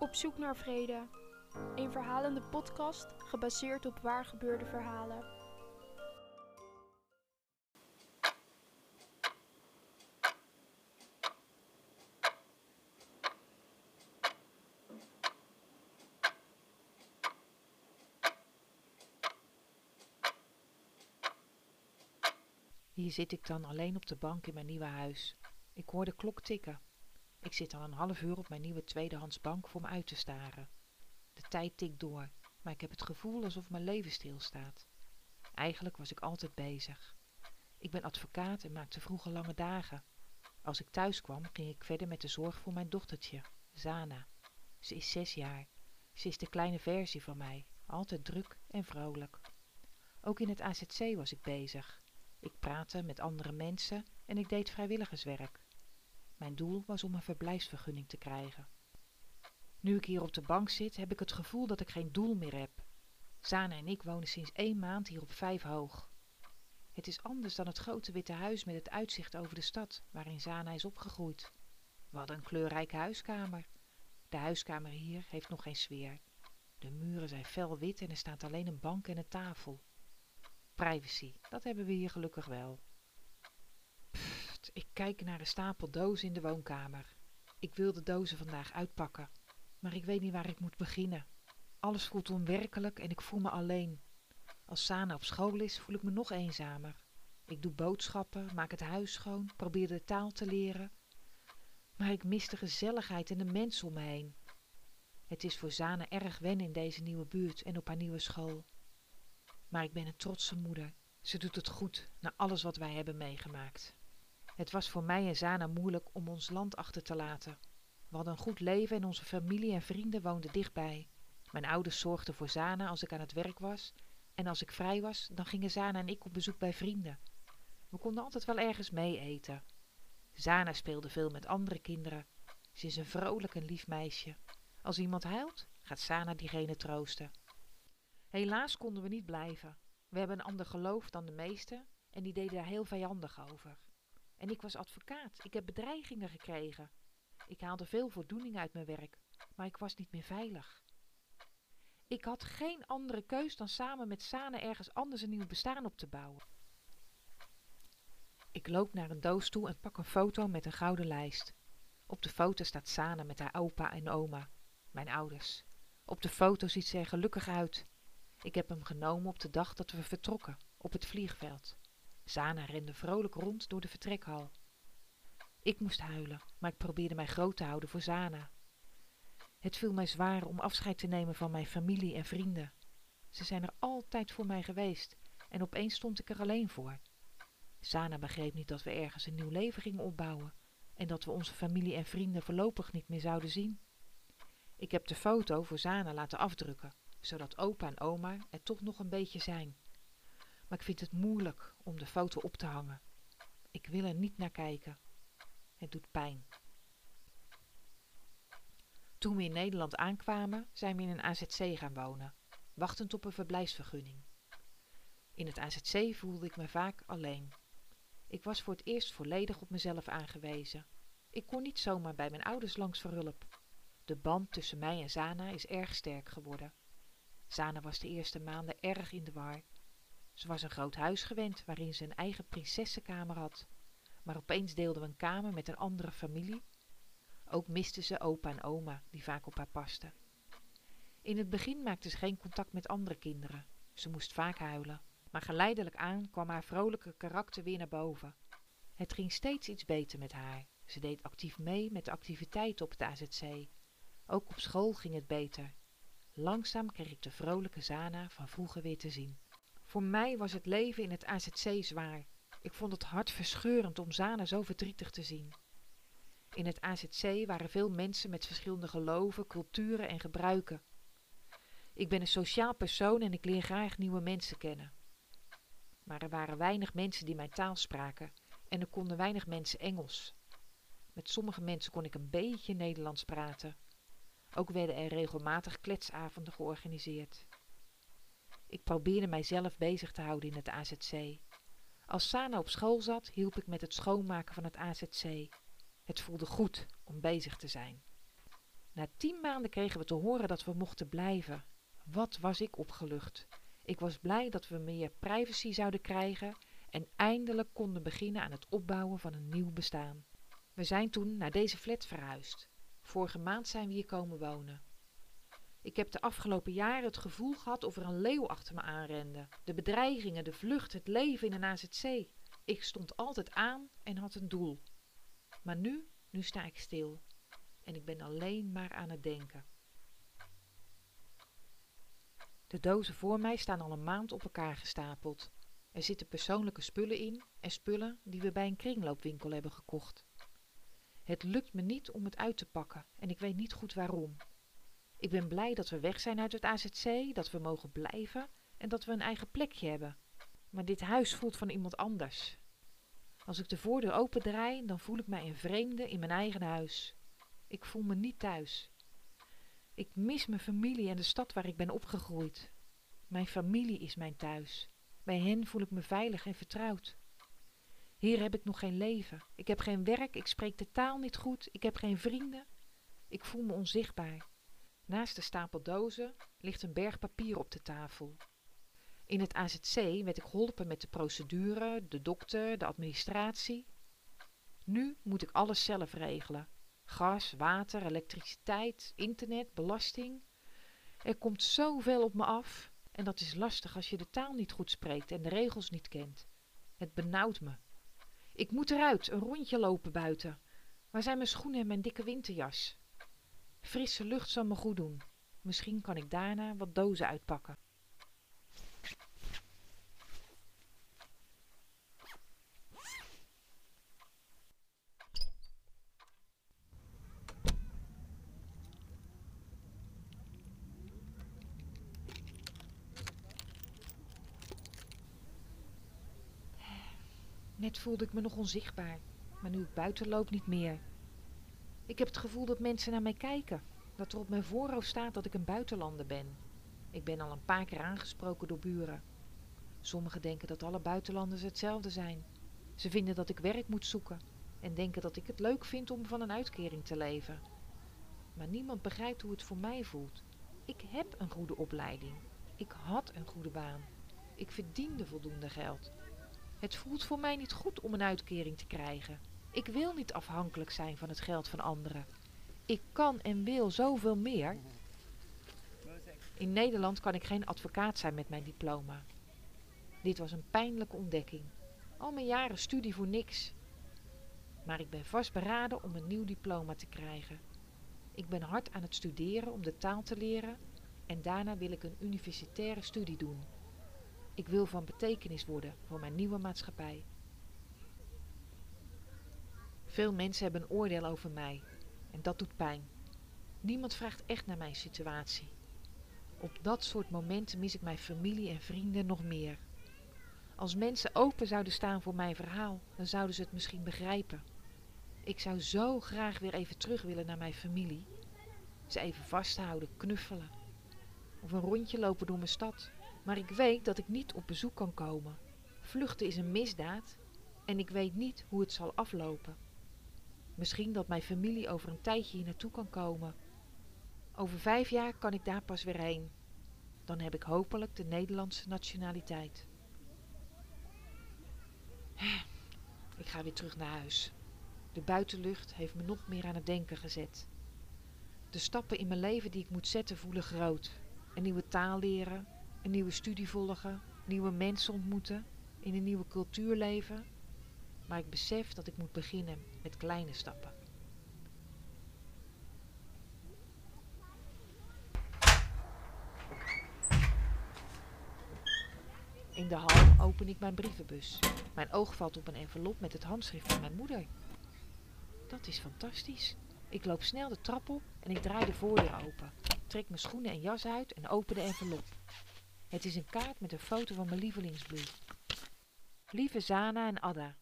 Op zoek naar vrede. Een verhalende podcast gebaseerd op waar gebeurde verhalen. Hier zit ik dan alleen op de bank in mijn nieuwe huis. Ik hoor de klok tikken. Ik zit al een half uur op mijn nieuwe tweedehands bank voor me uit te staren. De tijd tikt door, maar ik heb het gevoel alsof mijn leven stilstaat. Eigenlijk was ik altijd bezig. Ik ben advocaat en maakte vroeger lange dagen. Als ik thuis kwam, ging ik verder met de zorg voor mijn dochtertje, Zana. Ze is zes jaar. Ze is de kleine versie van mij, altijd druk en vrolijk. Ook in het AZC was ik bezig. Ik praatte met andere mensen en ik deed vrijwilligerswerk. Mijn doel was om een verblijfsvergunning te krijgen. Nu ik hier op de bank zit, heb ik het gevoel dat ik geen doel meer heb. Zana en ik wonen sinds één maand hier op vijf hoog. Het is anders dan het grote witte huis met het uitzicht over de stad waarin Zana is opgegroeid. We hadden een kleurrijke huiskamer. De huiskamer hier heeft nog geen sfeer. De muren zijn fel wit en er staat alleen een bank en een tafel. Privacy, dat hebben we hier gelukkig wel. Ik kijk naar de stapel dozen in de woonkamer. Ik wil de dozen vandaag uitpakken, maar ik weet niet waar ik moet beginnen. Alles voelt onwerkelijk en ik voel me alleen. Als Sana op school is, voel ik me nog eenzamer. Ik doe boodschappen, maak het huis schoon, probeer de taal te leren. Maar ik mis de gezelligheid en de mensen om me heen. Het is voor Zana erg wennen in deze nieuwe buurt en op haar nieuwe school. Maar ik ben een trotse moeder. Ze doet het goed na alles wat wij hebben meegemaakt. Het was voor mij en Zana moeilijk om ons land achter te laten. We hadden een goed leven en onze familie en vrienden woonden dichtbij. Mijn ouders zorgden voor Zana als ik aan het werk was. En als ik vrij was, dan gingen Zana en ik op bezoek bij vrienden. We konden altijd wel ergens mee eten. Zana speelde veel met andere kinderen. Ze is een vrolijk en lief meisje. Als iemand huilt, gaat Sana diegene troosten. Helaas konden we niet blijven. We hebben een ander geloof dan de meesten en die deden daar heel vijandig over. En ik was advocaat. Ik heb bedreigingen gekregen. Ik haalde veel voldoening uit mijn werk, maar ik was niet meer veilig. Ik had geen andere keus dan samen met Sana ergens anders een nieuw bestaan op te bouwen. Ik loop naar een doos toe en pak een foto met een gouden lijst. Op de foto staat Sana met haar opa en oma, mijn ouders. Op de foto ziet ze er gelukkig uit. Ik heb hem genomen op de dag dat we vertrokken, op het vliegveld. Sana rende vrolijk rond door de vertrekhal. Ik moest huilen, maar ik probeerde mij groot te houden voor Zana. Het viel mij zwaar om afscheid te nemen van mijn familie en vrienden. Ze zijn er altijd voor mij geweest en opeens stond ik er alleen voor. Sana begreep niet dat we ergens een nieuw leven gingen opbouwen en dat we onze familie en vrienden voorlopig niet meer zouden zien. Ik heb de foto voor Zana laten afdrukken, zodat opa en oma er toch nog een beetje zijn. Maar ik vind het moeilijk om de foto op te hangen. Ik wil er niet naar kijken. Het doet pijn. Toen we in Nederland aankwamen, zijn we in een AZC gaan wonen, wachtend op een verblijfsvergunning. In het AZC voelde ik me vaak alleen. Ik was voor het eerst volledig op mezelf aangewezen. Ik kon niet zomaar bij mijn ouders langs voor hulp. De band tussen mij en Zana is erg sterk geworden. Zana was de eerste maanden erg in de war. Ze was een groot huis gewend waarin ze een eigen prinsessenkamer had. Maar opeens deelden we een kamer met een andere familie. Ook miste ze opa en oma, die vaak op haar pasten. In het begin maakte ze geen contact met andere kinderen. Ze moest vaak huilen. Maar geleidelijk aan kwam haar vrolijke karakter weer naar boven. Het ging steeds iets beter met haar. Ze deed actief mee met de activiteiten op het AZC. Ook op school ging het beter. Langzaam kreeg ik de vrolijke Zana van vroeger weer te zien. Voor mij was het leven in het AZC zwaar. Ik vond het hartverscheurend om Zana zo verdrietig te zien. In het AZC waren veel mensen met verschillende geloven, culturen en gebruiken. Ik ben een sociaal persoon en ik leer graag nieuwe mensen kennen. Maar er waren weinig mensen die mijn taal spraken en er konden weinig mensen Engels. Met sommige mensen kon ik een beetje Nederlands praten. Ook werden er regelmatig kletsavonden georganiseerd. Ik probeerde mijzelf bezig te houden in het AZC. Als Sana op school zat, hielp ik met het schoonmaken van het AZC. Het voelde goed om bezig te zijn. Na tien maanden kregen we te horen dat we mochten blijven. Wat was ik opgelucht. Ik was blij dat we meer privacy zouden krijgen en eindelijk konden beginnen aan het opbouwen van een nieuw bestaan. We zijn toen naar deze flat verhuisd. Vorige maand zijn we hier komen wonen. Ik heb de afgelopen jaren het gevoel gehad of er een leeuw achter me aanrende. De bedreigingen, de vlucht, het leven in een AZC. Ik stond altijd aan en had een doel. Maar nu, nu sta ik stil. En ik ben alleen maar aan het denken. De dozen voor mij staan al een maand op elkaar gestapeld. Er zitten persoonlijke spullen in en spullen die we bij een kringloopwinkel hebben gekocht. Het lukt me niet om het uit te pakken en ik weet niet goed waarom. Ik ben blij dat we weg zijn uit het AZC, dat we mogen blijven en dat we een eigen plekje hebben. Maar dit huis voelt van iemand anders. Als ik de voordeur opendraai, dan voel ik mij een vreemde in mijn eigen huis. Ik voel me niet thuis. Ik mis mijn familie en de stad waar ik ben opgegroeid. Mijn familie is mijn thuis. Bij hen voel ik me veilig en vertrouwd. Hier heb ik nog geen leven. Ik heb geen werk, ik spreek de taal niet goed, ik heb geen vrienden. Ik voel me onzichtbaar. Naast de stapel dozen ligt een berg papier op de tafel. In het AZC werd ik geholpen met de procedure, de dokter, de administratie. Nu moet ik alles zelf regelen. Gas, water, elektriciteit, internet, belasting. Er komt zoveel op me af en dat is lastig als je de taal niet goed spreekt en de regels niet kent. Het benauwt me. Ik moet eruit, een rondje lopen buiten. Waar zijn mijn schoenen en mijn dikke winterjas? Frisse lucht zal me goed doen. Misschien kan ik daarna wat dozen uitpakken. Net voelde ik me nog onzichtbaar, maar nu ik buiten loop niet meer. Ik heb het gevoel dat mensen naar mij kijken, dat er op mijn voorhoofd staat dat ik een buitenlander ben. Ik ben al een paar keer aangesproken door buren. Sommigen denken dat alle buitenlanders hetzelfde zijn. Ze vinden dat ik werk moet zoeken en denken dat ik het leuk vind om van een uitkering te leven. Maar niemand begrijpt hoe het voor mij voelt. Ik heb een goede opleiding. Ik had een goede baan. Ik verdiende voldoende geld. Het voelt voor mij niet goed om een uitkering te krijgen. Ik wil niet afhankelijk zijn van het geld van anderen. Ik kan en wil zoveel meer. In Nederland kan ik geen advocaat zijn met mijn diploma. Dit was een pijnlijke ontdekking. Al mijn jaren studie voor niks. Maar ik ben vastberaden om een nieuw diploma te krijgen. Ik ben hard aan het studeren om de taal te leren en daarna wil ik een universitaire studie doen. Ik wil van betekenis worden voor mijn nieuwe maatschappij. Veel mensen hebben een oordeel over mij en dat doet pijn. Niemand vraagt echt naar mijn situatie. Op dat soort momenten mis ik mijn familie en vrienden nog meer. Als mensen open zouden staan voor mijn verhaal, dan zouden ze het misschien begrijpen. Ik zou zo graag weer even terug willen naar mijn familie. Ze even vasthouden, knuffelen. Of een rondje lopen door mijn stad. Maar ik weet dat ik niet op bezoek kan komen. Vluchten is een misdaad en ik weet niet hoe het zal aflopen. Misschien dat mijn familie over een tijdje hier naartoe kan komen. Over vijf jaar kan ik daar pas weer heen. Dan heb ik hopelijk de Nederlandse nationaliteit. Ik ga weer terug naar huis. De buitenlucht heeft me nog meer aan het denken gezet. De stappen in mijn leven die ik moet zetten voelen groot. Een nieuwe taal leren, een nieuwe studie volgen, nieuwe mensen ontmoeten, in een nieuwe cultuur leven. Maar ik besef dat ik moet beginnen met kleine stappen. In de hal open ik mijn brievenbus. Mijn oog valt op een envelop met het handschrift van mijn moeder. Dat is fantastisch. Ik loop snel de trap op en ik draai de voordeur open. Trek mijn schoenen en jas uit en open de envelop. Het is een kaart met een foto van mijn lievelingsbloem. Lieve Zana en Adda.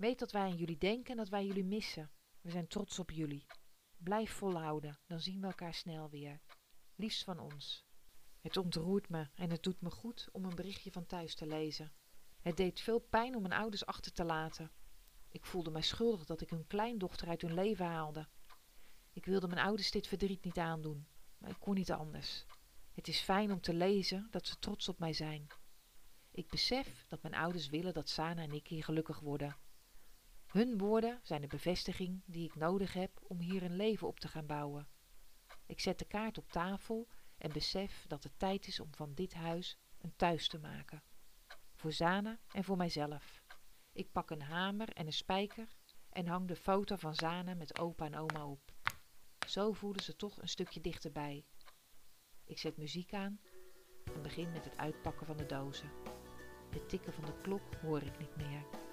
Weet dat wij aan jullie denken en dat wij jullie missen. We zijn trots op jullie. Blijf volhouden, dan zien we elkaar snel weer. Liefst van ons. Het ontroert me en het doet me goed om een berichtje van thuis te lezen. Het deed veel pijn om mijn ouders achter te laten. Ik voelde mij schuldig dat ik hun kleindochter uit hun leven haalde. Ik wilde mijn ouders dit verdriet niet aandoen, maar ik kon niet anders. Het is fijn om te lezen dat ze trots op mij zijn. Ik besef dat mijn ouders willen dat Sana en ik hier gelukkig worden. Hun woorden zijn de bevestiging die ik nodig heb om hier een leven op te gaan bouwen. Ik zet de kaart op tafel en besef dat het tijd is om van dit huis een thuis te maken. Voor Zana en voor mijzelf. Ik pak een hamer en een spijker en hang de foto van Zana met opa en oma op. Zo voelen ze toch een stukje dichterbij. Ik zet muziek aan en begin met het uitpakken van de dozen. Het tikken van de klok hoor ik niet meer.